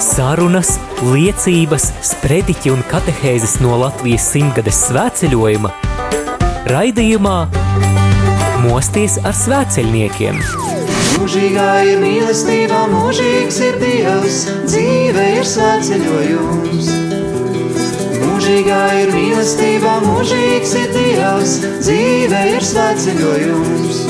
Sarunas, liecības, sprediķi un katehēzes no Latvijas simtgades svētceļojuma raidījumā Mosties ar svētceļniekiem. Mūžīgā ir mīlestība, mūžīgs ir Dievs, dzīve ir svētceļojums. Mūžīgā ir mīlestība, mūžīgs ir Dievs, dzīve ir svētceļojums.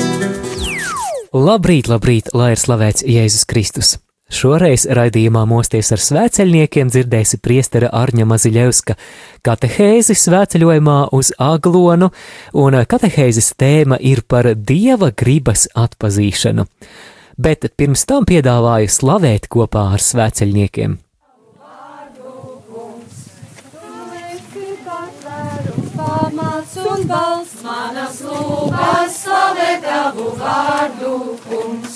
Labrīt, labrīt, lai ir slavēts Jēzus Kristus! Šoreiz raidījumā Mosties ar svēceļniekiem dzirdēsi priestera Arņa Maziļevska katehēzi svēceļojumā uz Aglonu, un katehēzes tēma ir par Dieva gribas atpazīšanu. Bet pirms tam piedāvāju slavēt kopā ar svēceļniekiem. Pamats un balsts manas lūpas slavē tavu vārdu, kungs.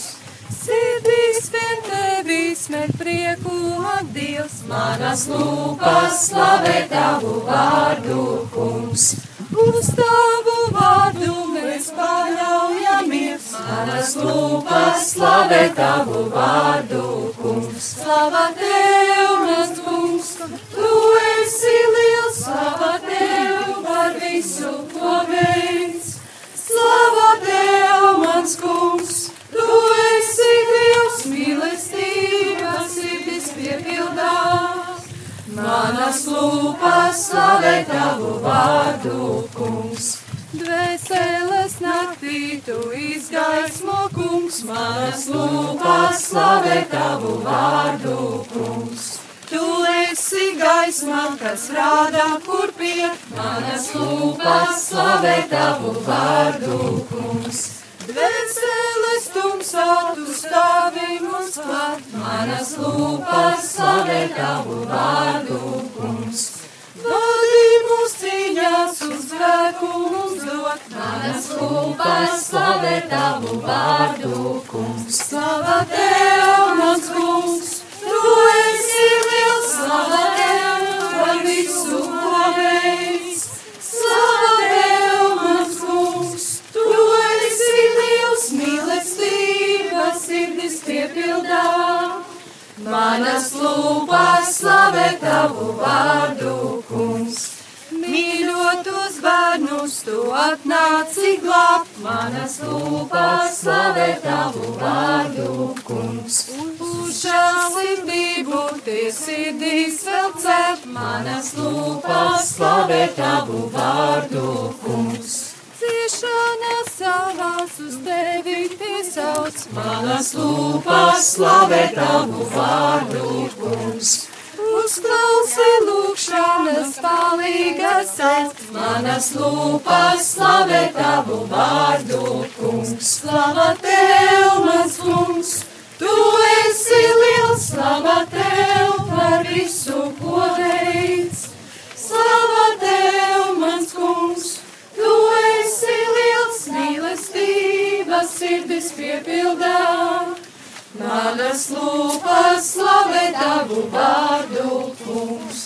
Smer prieku, ak, Dievs, manas lūpas slavē tavu vārdu, kungs. Uz tavu vārdu mēs paļaujamies, manas lūpas slavē tavu vārdu, kungs. Slava tev, mans kungs, tu esi liels, slava tev par visu, ko veids. Slava tev, mans kungs, piepildās. Manas lūpas slavē tavu vārdu, kungs. Dvēseles naktī tu izgaismo, kungs, manas lūpas slavē tavu vārdu, kungs. Tu esi gaisma, kas rāda, kur pie manas lūpas slavē tavu vārdu, kungs. Dvēseles tumsā tu stāvi mums klāt, manas lūpas slavē tavu vārdu, kungs. Vadi mūs cīņās uz spēku mums dot, manas lūpas slavē tavu vārdu, kungs. Slava tev, mans kungs, tu esi liels, slava tev piepildā. Manas lūpas slavē tavu vārdu, kungs. Mīļotos bērnus, tu atnāci glābt, manas lūpas slavē tavu vārdu, kungs. Uz žēlsirdību tie sirdīs vēl celt, manas lūpas slavē tavu vārdu, kungs. Ciešanas savās uz tevi piesauc, manas lūpas slavē tavu vārdu, kungs. Uzklausi lūkšanas palīgas sēt, manas lūpas slavē tavu vārdu, kungs. Slava tev, mans kungs, tu esi liels, slava tev par visu, sirdis piepildā. Manas lūpas slavē tavu vārdu, kungs.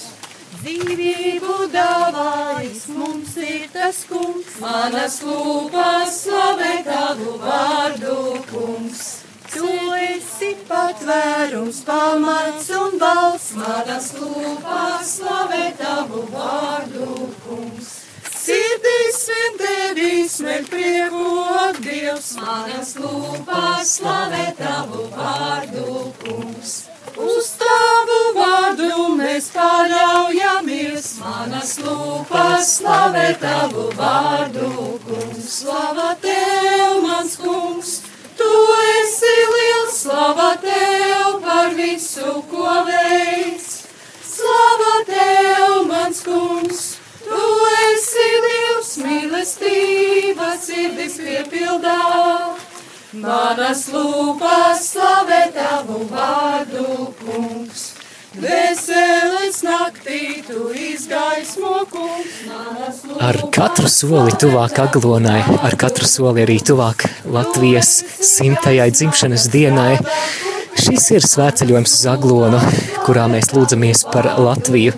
Dzīvību dāvājis mums ir tas kungs. Manas lūpas slavē tavu vārdu, kungs. Tu esi patvērums, pamats un balss. Manas lūpas slavē tavu vārdu, kungs. Sirdīs vien tevi smer prieku, ak, Dievs, manas lūpas slavē tavu vārdu, kungs. Uz tavu vārdu mēs paļaujamies, manas lūpas slavē tavu vārdu, kungs. Slava tev, mans kungs, tu esi liels, slava tev par visu, ko veids. Slava tev, mans kungs, Dievs mīlestība, sirdis piepildā. Manas lūpas slavē tavu vārdu, kungs. Veselis naktī tu izgaismo, kungs. Ar katru soli tuvāk aglonai, ar katru soli arī tuvāk Latvijas simtajai dzimšanas dienai. Šis ir svētceļojums uz Aglonu, kurā mēs lūdzamies par Latviju,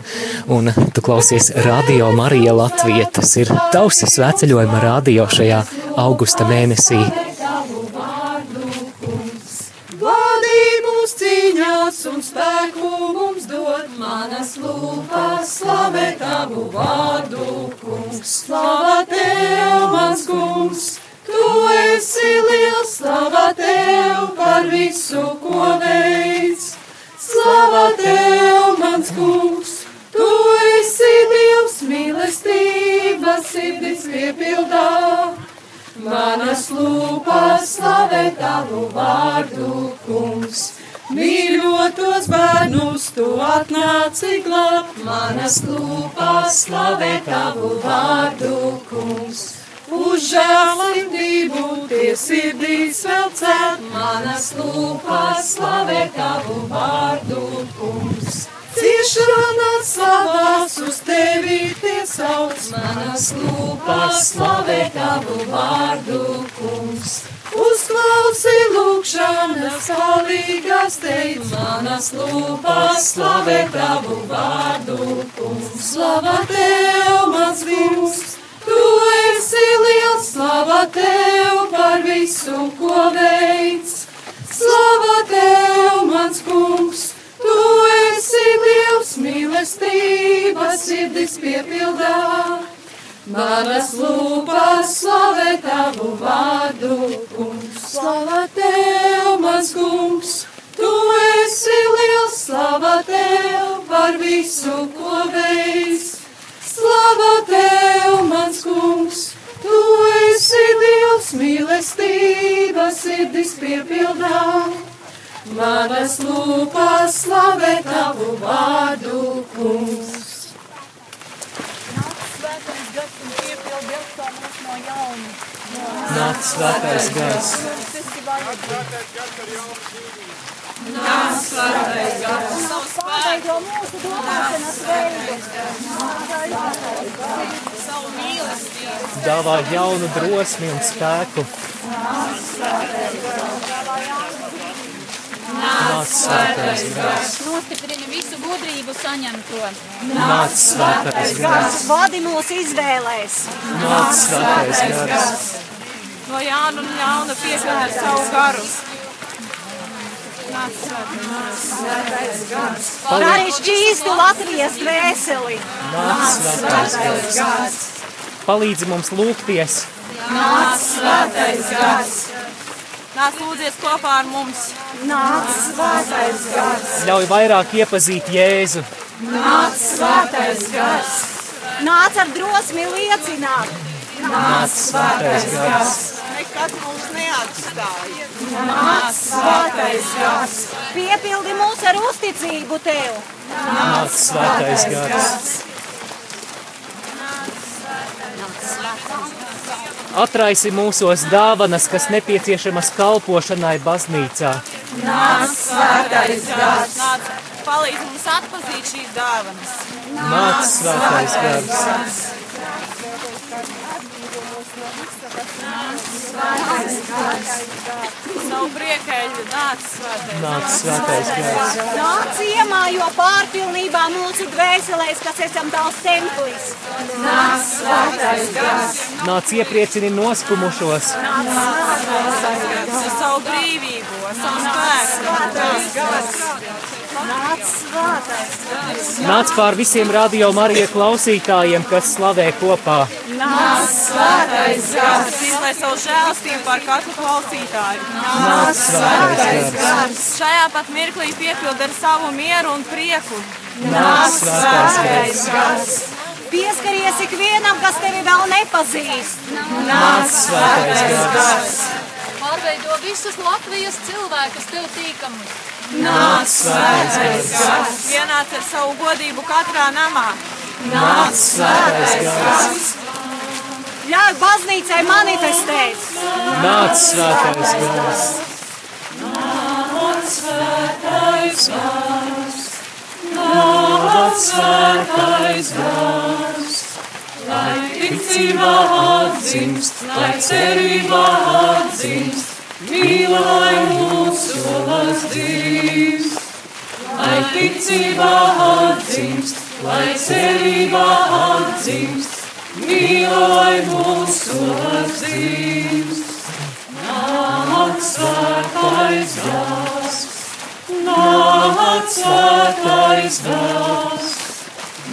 un tu klausies Radio Marija Latvija. Tas ir tavs svētceļojuma radio šajā augusta mēnesī. Vadī mūs mūs cīņās un spēku mums dod. Manas lūpas slavē tavu vārdu, kungs. Slava tev, mans kungs! Tu esi liels, slava tev par visu, piepildā. Manas lūpas slavē tavu vārdu, kungs. Mīļotos bērnus, tu atnāci glābt. Manas lūpas slavē tavu vārdu, kungs. Uz žēlību tie sirdīs vēl cēt. Manas lūpas slavē tavu vārdu, kungs. Sauc, manas lūpas slavē tavu vārdu, kungs. Uzklausi lūkšanas palīgas teic, manas lūpas slavē tavu vārdu, kungs. Slava tev, mans kungs, tu esi liels, slava tev par visu, ko veids. Slava tev, mans kungs! Tu esi Dievs mīlestība, sirdis piepildā. Manas lūpas slavē tavu vārdu, kungs. Slava tev, mans kungs! Tu esi liels, slava tev par visu, ko veids. Slava tev, Manas lūpas slavē tavu vārdu, kungs. Nāc svētais gars, Nāc, svētais gars, Pārveido mūsu domāšanas veidu. dāvā jaunu drosmi un spēku. Nāc svētais gars, Nostiprina visu gudrību saņemto. nāc svētais gars, Vadi mūs izvēlēs. nāc svētais gars, no jauna un jauna piepildi ar savu garu. Arī šķīstu Latvijas dvēseli. nāc svētais gars. Palīdzi mums lūgties, Nāc, svētais gars. Nāc, lūdzies kopā ar mums. Nāc, Svētais gars, ļauj vairāk iepazīt Jēzu, nāc, svētais gars, nāc ar drosmi liecināt. nāc svētais gars, nekad mums neatstāja. Nāc, svētais gars, Piepildi mūs ar uzticību tev. nāc svētais gars. Atraisi mūsos dāvanas, kas nepieciešamas kalpošanai baznīcā. nāc, svētais gars. Palīdz mums atpazīt šīs dāvanas. Nāc svētais gars, Savu priekēļu nāc, svētais. Nāc svētais gars, Nāc iemājo pārpilnībā mūsu dvēselēs, kas esam tavs templis. Nāc, svētais gars, nāc iepriecini noskumušos, ar savu brīvību, savu spēku. Nāc svētais. Nāc pār visiem radio Marija klausītājiem, kas slavē kopā. Nāc, svētais gars, izlai savu žēlstību par katru klausītāju. Nāc svētais gars, Šajā pat mirklī piepild ar savu mieru un prieku. nāc svētais gars, Pieskaries ikvienam, kas tevi vēl nepazīst. nāc svētais gars, Pārveido visus Latvijas cilvēkus tev tīkamus. Nāc, svētais gars, ienāc ar savu godību katrā namā. nāc svētais gars, Ļauj baznīcai manifestēt. nāc svētais gars, nāc svētais gars, lai ticībā atdzimst, lai cerībā atdzimst, mīlai mūsu dzīves. Lai ticībā atdzimst, lai cerībā atdzimst, mīlai mūsu dzīves. Nāc svētais gars, nāc svētais gars,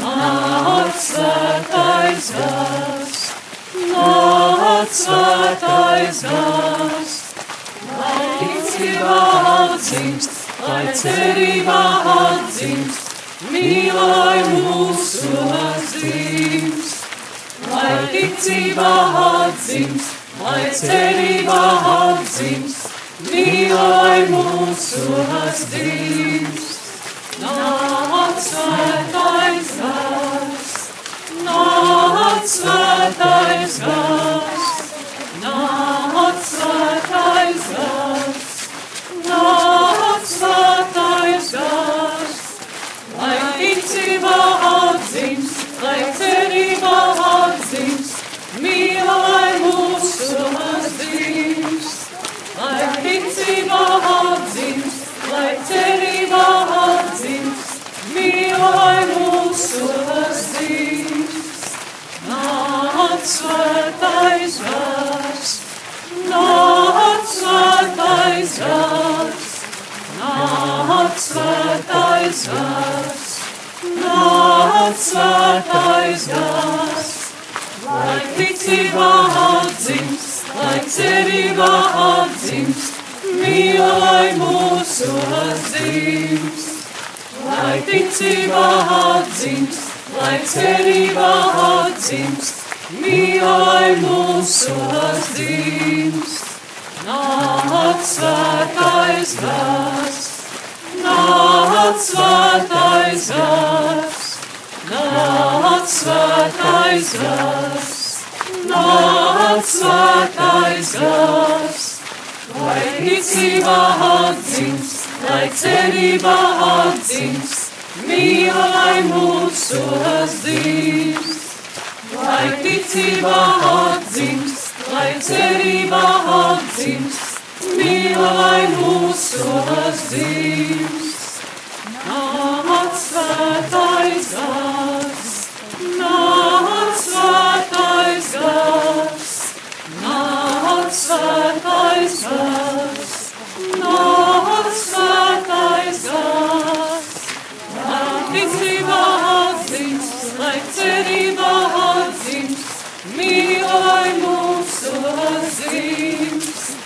nāc svētais gars, nāc svētais gars. Atdzimst, lai cerībā atdzimst, mīlai mūsu atdzimst. Lai ticībā atdzimst, lai cerībā atdzimst, mīlai mūsu atdzimst. Nāc svētais gars, nāc svētais gars, atdzimst. Lai ticībā atdzimst, lai cerībā atdzimst, mīlai mūsu atdzimst. Nāc svētais gars, nāc svētais gars, nāc svētais gars, nāc svētais gars. Lai ticībā atdzimst, lai cerībā atdzimst, mīlai mūsu atdzimst. Lai ticībā atdzimst, lai cerībā atdzimst, mīlai mūsu atdzimst. Nāc svētais gars, mīlai mūsu atdzimst.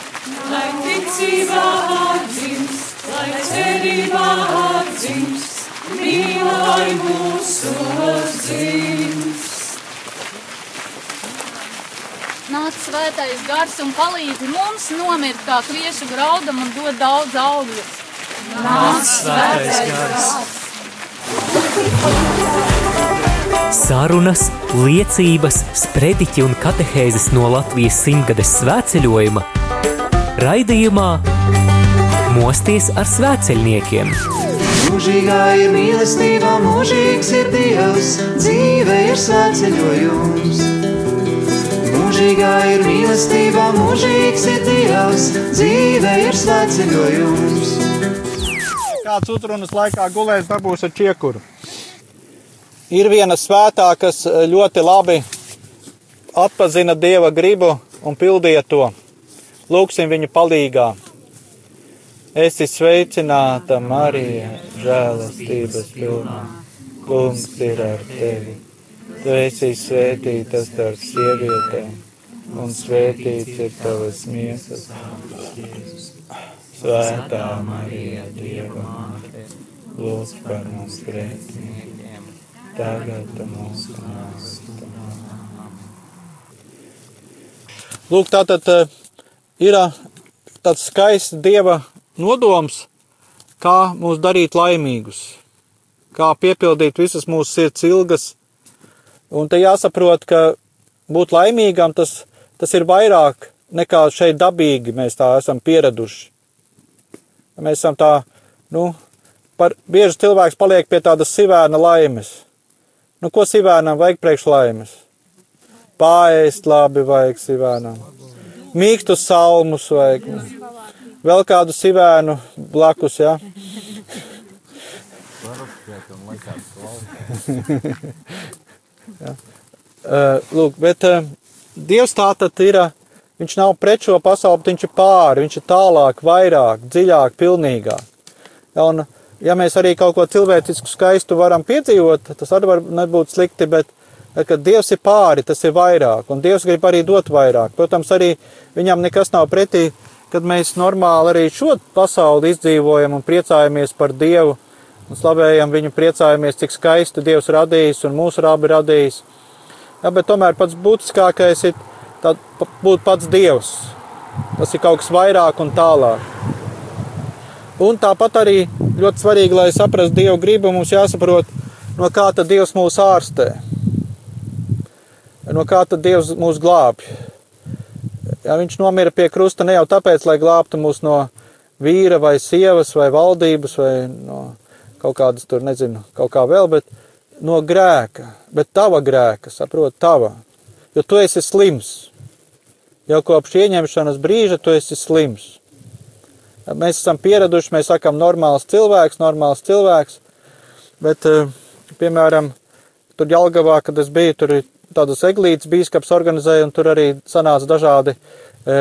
Lai ticībā atdzimst, lai cerībā atdzimst, mīlai mūsu atdzimst. Nāc svētais gars un palīdzi mums nomirt kā kviešu graudam un dod daudz augļus. Nāc svētais gars. Sarunas, liecības, sprediķi un katehēzes no Latvijas simtgades svētceļojuma raidījumā Mosties ar svētceļniekiem. Mūžīgā ir mīlestība, mūžīgs ir Dievs, dzīve ir svētceļojums. Mūžīgā ir mīlestība, mūžīgs ir Dievs, dzīve ir svētceļojums. Kāds utrunas laikā gulējis dabūs ar čiekuru. Ir viena svētā, kas ļoti labi atpazina Dieva gribu un pildīja to. Lūksim viņu palīgā. Esi sveicināta, Marija, žēlastības pilnā. Kungs ir ar tevi. Tu esi svētīta starp sievietēm, un svētīts ir tavas miesas. Svētā Marija, Dieva māte, lūdz par mums grēciniekiem, tagad mūsu stundā. Lūk, tātad eh, ir eh, tāds skaists Dieva nodoms, kā mūs darīt laimīgus, kā piepildīt visas mūsu sirds ilgas. Un te jāsaprot, ka būt laimīgam tas, tas ir vairāk nekā šeit dabīgi mēs tā esam pieraduši. Mēs esam tā, nu, par bieži cilvēks paliek pie tādas sivēna laimes. Nu, ko sivēnam vajag priekš laimes? Pāriest labi vajag sivēnam. Mīkstus salmus vajag. Vēl kādu sivēnu blakus, jā. Ja? Lūk, bet Dievs tā tad ir, viņš nav pret šo pasauli, bet viņš ir pāri, viņš ir tālāk, vairāk, dziļāk, pilnīgāk. Un ja mēs arī kaut ko cilvēcisku skaistu varam piedzīvot, tas arī var nebūt slikti, bet kad Dievs ir pāri, tas ir vairāk, un Dievs grib arī dot vairāk. Protams, arī viņam nekas nav pretī, kad mēs normāli arī šo pasauli izdzīvojam un priecājamies par Dievu, un slavējam viņu, priecājamies, cik skaisti Dievs radījis un mūsu rabi radījis. Ja, tomēr pats būtiskākais ir tā, būt pats Dievs. Tas ir kaut kas vairāk un tālāk. Un tāpat arī ļoti svarīgi, lai saprastu Dieva gribu, mums jāsaprot, no kā tad Dievs mūs ārstē. No kā tad Dievs mūs glābj. Ja viņš nomira pie krusta ne jau tāpēc, lai glābtu mūs no vīra vai sievas vai valdības vai no kaut kādas tur, nezinu, kaut kā vēl, bet no grēka, bet tava grēka, saprot, tava. Jo tu esi slims. Jau kopš ieņemšanas brīža tu esi slims. Mēs esam pieraduši, mēs sakām, normāls cilvēks, normāls cilvēks. Bet, eh, piemēram, tur Jālgavā, kad es biju, tur tādas eglītes bīskaps organizēja, un tur arī sanāca dažādi e,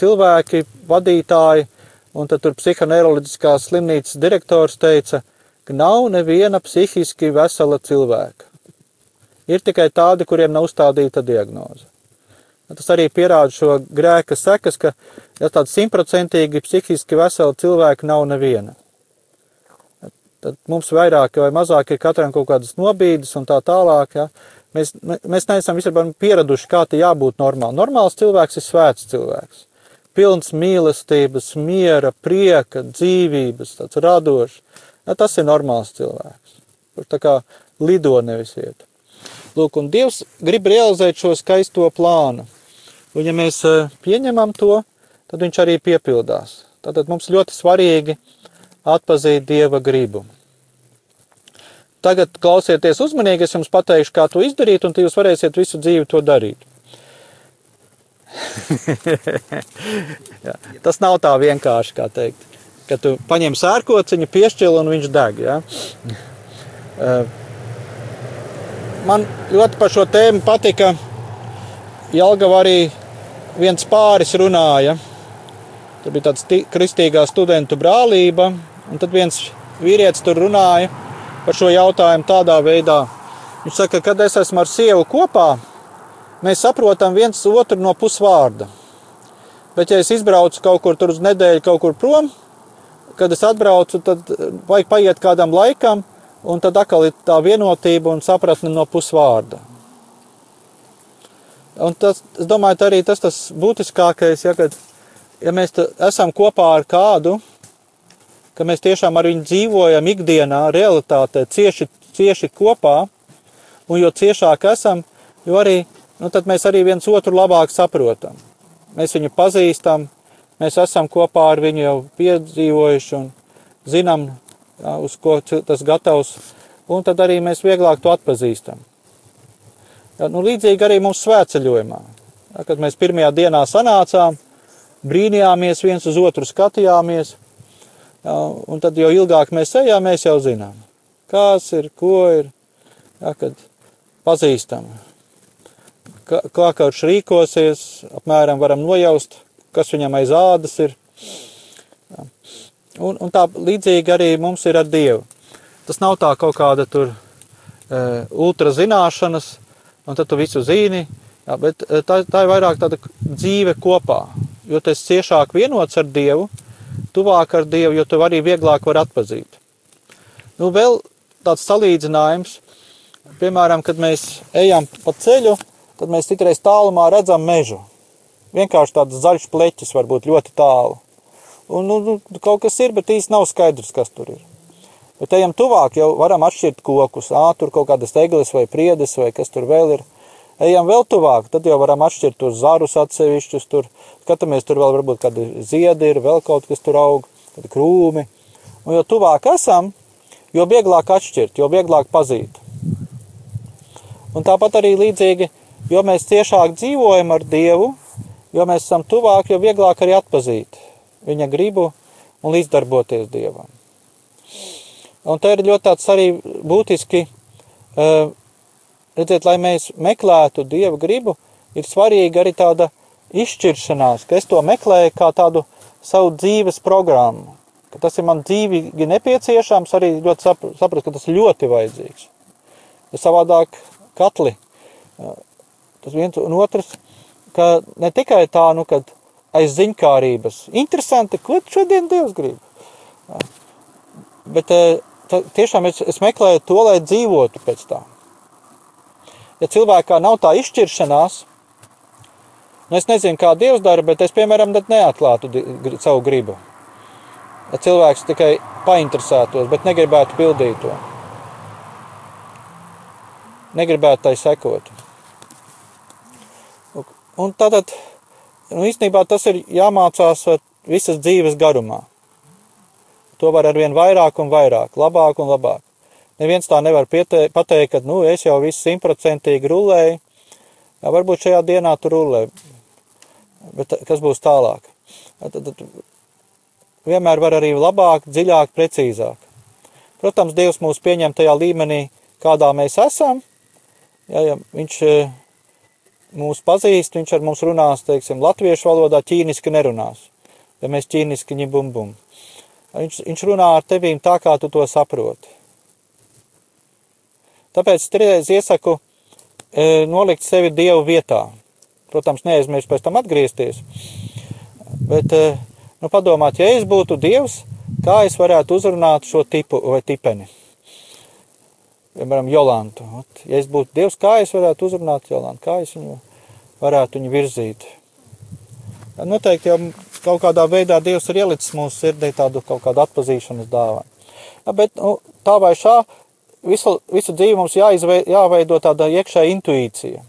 cilvēki, vadītāji, un tad tur psihoneiroloģiskās slimnīcas direktors teica, ka nav neviena psihiski vesela cilvēka. Ir tikai tādi, kuriem nav uzstādīta diagnoze. Tas arī pierāda šo grēka sekas, ka ja tāda simtprocentīgi psihiski vesela cilvēka nav neviena. Tad mums vairāk vai mazāk ir katram kaut kādas nobīdes un tā tālāk. Ja. Mēs, mēs neesam vispār pieraduši, kā te jābūt normāli. Normāls cilvēks ir svēts cilvēks. Pilns mīlestības, miera, prieka, dzīvības, tāds radošs. Ja, tas ir normāls cilvēks. Kurš tā kā lido nevis iet. Lūk, un Dievs grib realizēt šo skaisto plānu. Un ja mēs eh, pieņemam to, tad viņš arī piepildās. Tātad mums ļoti svarīgi atpazīt Dieva gribu. Tagad klausieties uzmanīgi, es jums pateikšu, kā to izdarīt, un jūs varēsiet visu dzīvi to darīt. tas nav tā vienkārši, kā teikt. Kad tu paņem sērkociņu, piešķili un viņš deg. Ja? Eh, man ļoti par šo tēmu patika. Jelgava arī viens pāris runāja. Tur bija tāds kristīgā studentu brālība, un tad viens vīrietis tur runāja par šo jautājumu tādā veidā. Viņš saka, kad es esmu ar sievu kopā, mēs saprotam viens otru no pusvārda. Bet, ja es izbraucu kaut kur uz nedēļu, kaut kur prom, kad es atbraucu, tad vajag paiet kādam laikam, un tad atkal ir tā vienotība un sapratne no pusvārda. Un tas, es domāju, arī tas tas būtiskākais, ja, kad ja mēs esam kopā ar kādu, ka mēs tiešām ar viņu dzīvojam ikdienā, realitātē, cieši, cieši kopā, un jo ciešāk esam, jo arī, nu, mēs arī viens otru labāk saprotam. Mēs viņu pazīstam, mēs esam kopā ar viņu jau piedzīvojuši un zinām, jā, uz ko tas gatavs, un tad arī mēs vieglāk to atpazīstam. Jā, nu, līdzīgi arī mums svētceļojumā. Jā, kad mēs pirmajā dienā sanācām, brīnījāmies, viens uz otru skatījāmies. Jā, un tad, jo ilgāk mēs ejam, mēs jau zinām, kas ir, ko ir, jā, kad pazīstam. Kā, kā viņš rīkosies, apmēram varam nojaust, kas viņam aiz ādas ir. Un, un tā līdzīgi arī mums ir ar Dievu. Tas nav tā kaut kāda tur e, ultra zināšanas, un tad tu visu zini, jā, bet tā, tā ir vairāk tāda dzīve kopā jo tu esi ciešāk vienots ar Dievu, tuvāk ar Dievu, jo tu arī vieglāk var atpazīt. Nu, vēl tāds salīdzinājums, piemēram, kad mēs ejam pa ceļu, tad mēs citreiz tālumā redzam mežu. Vienkārši tāds zaļš pleķis var būt ļoti tālu. Un, nu, nu, kaut kas ir, bet īsti nav skaidrs, kas tur ir. Bet ejam tuvāk, jau varam atšķirt kokus. Ā, tur kaut kādas eglis vai priedes vai kas tur vēl ir ejam vēl tuvāk, tad jau varam atšķirt tos zarus atsevišķus, tur skatāmies, tur vēl varbūt kādi ziedi ir, vēl kaut kas tur aug, kādi krūmi. Un jo tuvāk esam, jo vieglāk atšķirt, jo vieglāk pazīt. Un tāpat arī līdzīgi, jo mēs ciešāk dzīvojam ar Dievu, jo mēs esam tuvāk, jo vieglāk arī atpazīt viņa gribu un līdzdarboties Dievam. Un te ir ļoti tāds arī būtiski uh, Redziet, lai mēs meklētu Dieva gribu, ir svarīga arī tāda izšķiršanās, ka es to meklēju kā tādu savu dzīves programmu. ka tas ir man dzīvīgi nepieciešams, arī ļoti saprast, ka tas ļoti vajadzīgs. Ja savādāk katli, tas viens un otrs, ka ne tikai tā, nu, kad aiz ziņkārības, interesanti, ko šodien Dievs grib, bet tā, tiešām es, es meklēju to, lai dzīvotu pēc tā. Ja cilvēkā nav tā izšķiršanās, Nu, es nezinu, kā Dievs dara, bet es, piemēram, neatklātu savu gribu. Ja cilvēks tikai painteresētos, bet negribētu pildīt to. Negribētu tai sekot. Un tātad, nu, īstenībā tas ir jāmācās visas dzīves garumā. To var arvien vairāk un vairāk, labāk un labāk. Neviens tā nevar piete, pateikt, ka, nu, es jau viss simtprocentīgi rulēju. Jā, varbūt šajā dienā tu rulē, Bet kas būs tālāk? Tad, tad vienmēr var arī labāk, dziļāk, precīzāk. Protams, Dievs mūs pieņem tajā līmenī, kādā mēs esam. Ja, ja viņš e, mūs pazīst, viņš ar mums runās, teiksim, latviešu valodā ķīniski nerunās. Ja mēs ķīniski ņibum bum. Viņš, viņš runā ar tevīm tā, kā tu to saproti. Tāpēc trīreiz iesaku e, nolikt sevi Dievu vietā. Protams, neaizmirst pēc tam atgriezties. Bet, eh, nu, padomāt, ja es būtu Dievs, kā es varētu uzrunāt šo tipu vai tipeni? Piemēram, Jolantu. Ja es būtu Dievs, kā es varētu uzrunāt Jolantu? Kā es viņu varētu viņu virzīt? Noteikti jau kaut kādā veidā Dievs ir ielicis mūsu sirdī tādu kaut kādu atpazīšanas dāvanu. Ja, bet nu, tā vai šā, visu, visu dzīvi mums jāizveido, jāveido tāda iekšēja intuīcija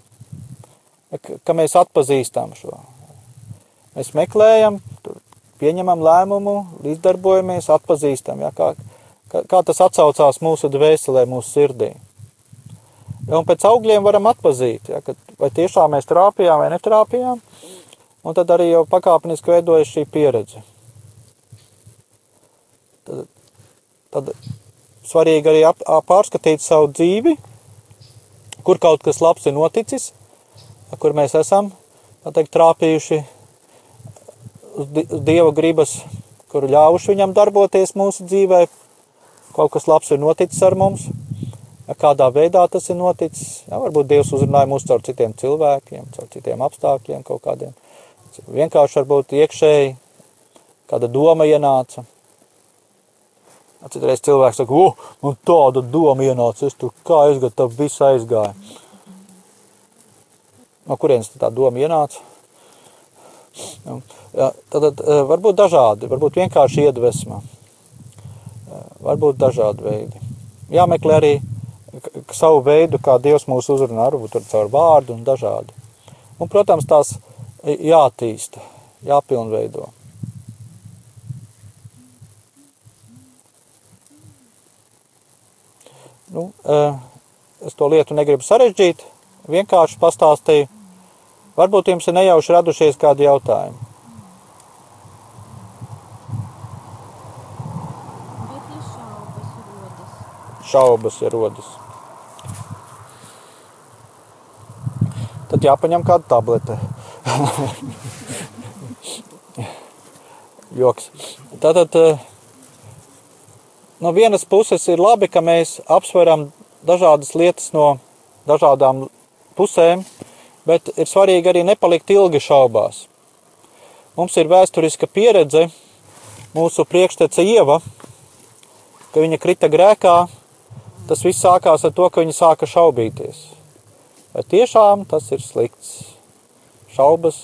ka mēs atpazīstam šo. Mēs meklējam, pieņemam lēmumu, līdzdarbojamies, atpazīstam, ja, kā, kā, tas atsaucās mūsu dvēselē, mūsu sirdī. Un pēc augļiem varam atpazīt, ja, ka, vai tiešām mēs trāpījām vai netrāpījām, un tad arī jau pakāpeniski veidojas šī pieredze. Tad, tad svarīgi arī ap, ap, pārskatīt savu dzīvi, kur kaut kas labs ir noticis, kur mēs esam teikt, trāpījuši uz Dieva gribas, kur ļāvuši viņam darboties mūsu dzīvē. Kaut kas labs ir noticis ar mums, kādā veidā tas ir noticis. Jā, varbūt Dievs uzrunāja mūs caur citiem cilvēkiem, caur citiem apstākļiem, kaut kādiem. Vienkārši varbūt iekšēji kāda doma ienāca. Citreiz cilvēks saka, o, man tāda doma ienāca, es tur kā aizgāju, viss aizgāja. No kurienes tā doma ienāca? Ja, tad, tad eh, varbūt dažādi, varbūt vienkārši iedvesma. Eh, varbūt dažādi veidi. Jāmeklē arī savu veidu, kā Dievs mūs uzrunā, varbūt caur vārdu un dažādi. Un, protams, tās jātīsta, jāpilnveido. Nu, eh, es to lietu negribu sarežģīt, vienkārši pastāstīju Varbūt jums ir nejauši radušies kādi jautājumi. Šaubas ir rodas. Tad jāpaņem kāda tablete. Joks. Tātad no vienas puses ir labi, ka mēs apsveram dažādas lietas no dažādām pusēm, bet ir svarīgi arī nepalikt ilgi šaubās. Mums ir vēsturiska pieredze, mūsu priekštece Ieva, ka viņa krita grēkā, tas viss sākās ar to, ka viņa sāka šaubīties. Vai tiešām tas ir slikts? Šaubas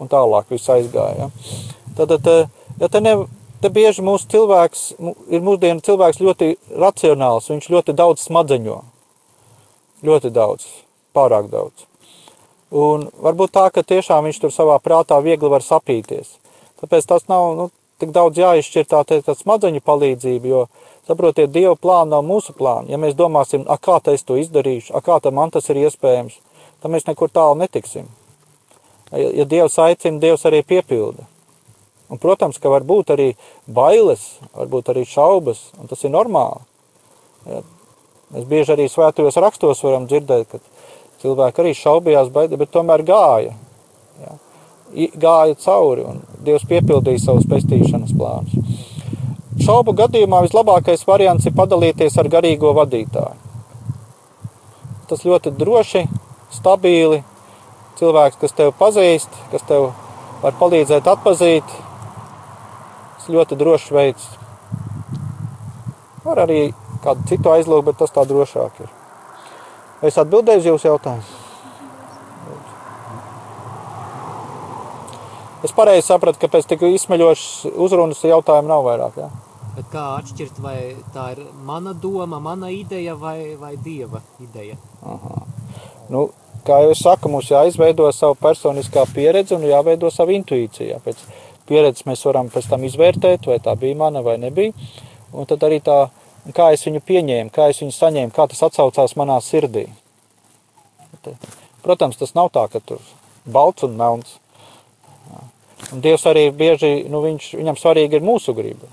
un tālāk viss aizgāja. Tad, tad ja te, ne, te bieži mūsu cilvēks, ir mūsdienu cilvēks ļoti racionāls, viņš ļoti daudz smadzeņo. Ļoti daudz, pārāk daudz. Un varbūt tā, ka tiešām viņš tur savā prātā viegli var sapīties. Tāpēc tas nav nu, tik daudz jāizšķir tā, tā smadzeņu palīdzība, jo, saprotiet, Dieva plāna nav mūsu plāna. Ja mēs domāsim, a, kā tā es to izdarīšu, a, kā tā man tas ir iespējams, tad mēs nekur tālu netiksim. Ja Dievs aicina, Dievs arī piepilda. Un, protams, ka var būt arī bailes, varbūt arī šaubas, un tas ir normāli. Ja, mēs bieži arī svētajos rakstos varam dzirdēt, ka Cilvēki arī šaubījās, bet tomēr gāja. Ja? Gāja cauri, un Dievs piepildīja savus pestīšanas plānus. Šaubu gadījumā vislabākais variants ir padalīties ar garīgo vadītāju. Tas ļoti droši, stabili, cilvēks, kas tev pazīst, kas tev var palīdzēt atpazīt. Tas ļoti drošs veids. Var arī kādu citu aizlūgt, bet tas tā drošāk ir. Es atbildēju uz jūsu jautājumu. Es pareizi sapratu, ka pēc tik izsmeļošas uzrunas jautājumu nav vairāk. Ja? Bet kā atšķirt, vai tā ir mana doma, mana ideja vai, vai dieva ideja? Aha. Nu, kā jau es saku, mums jāizveido savu personiskā pieredze un jāveido savu intuīciju. Pēc pieredzes mēs varam pēc tam izvērtēt, vai tā bija mana vai nebija. Un tad arī tā, kā es viņu pieņēmu, kā es viņu saņēmu, kā tas atsaucās manā sirdī. Protams, tas nav tā, ka tur balts un melns. Un Dievs arī bieži, nu viņš, viņam svarīgi ir mūsu griba,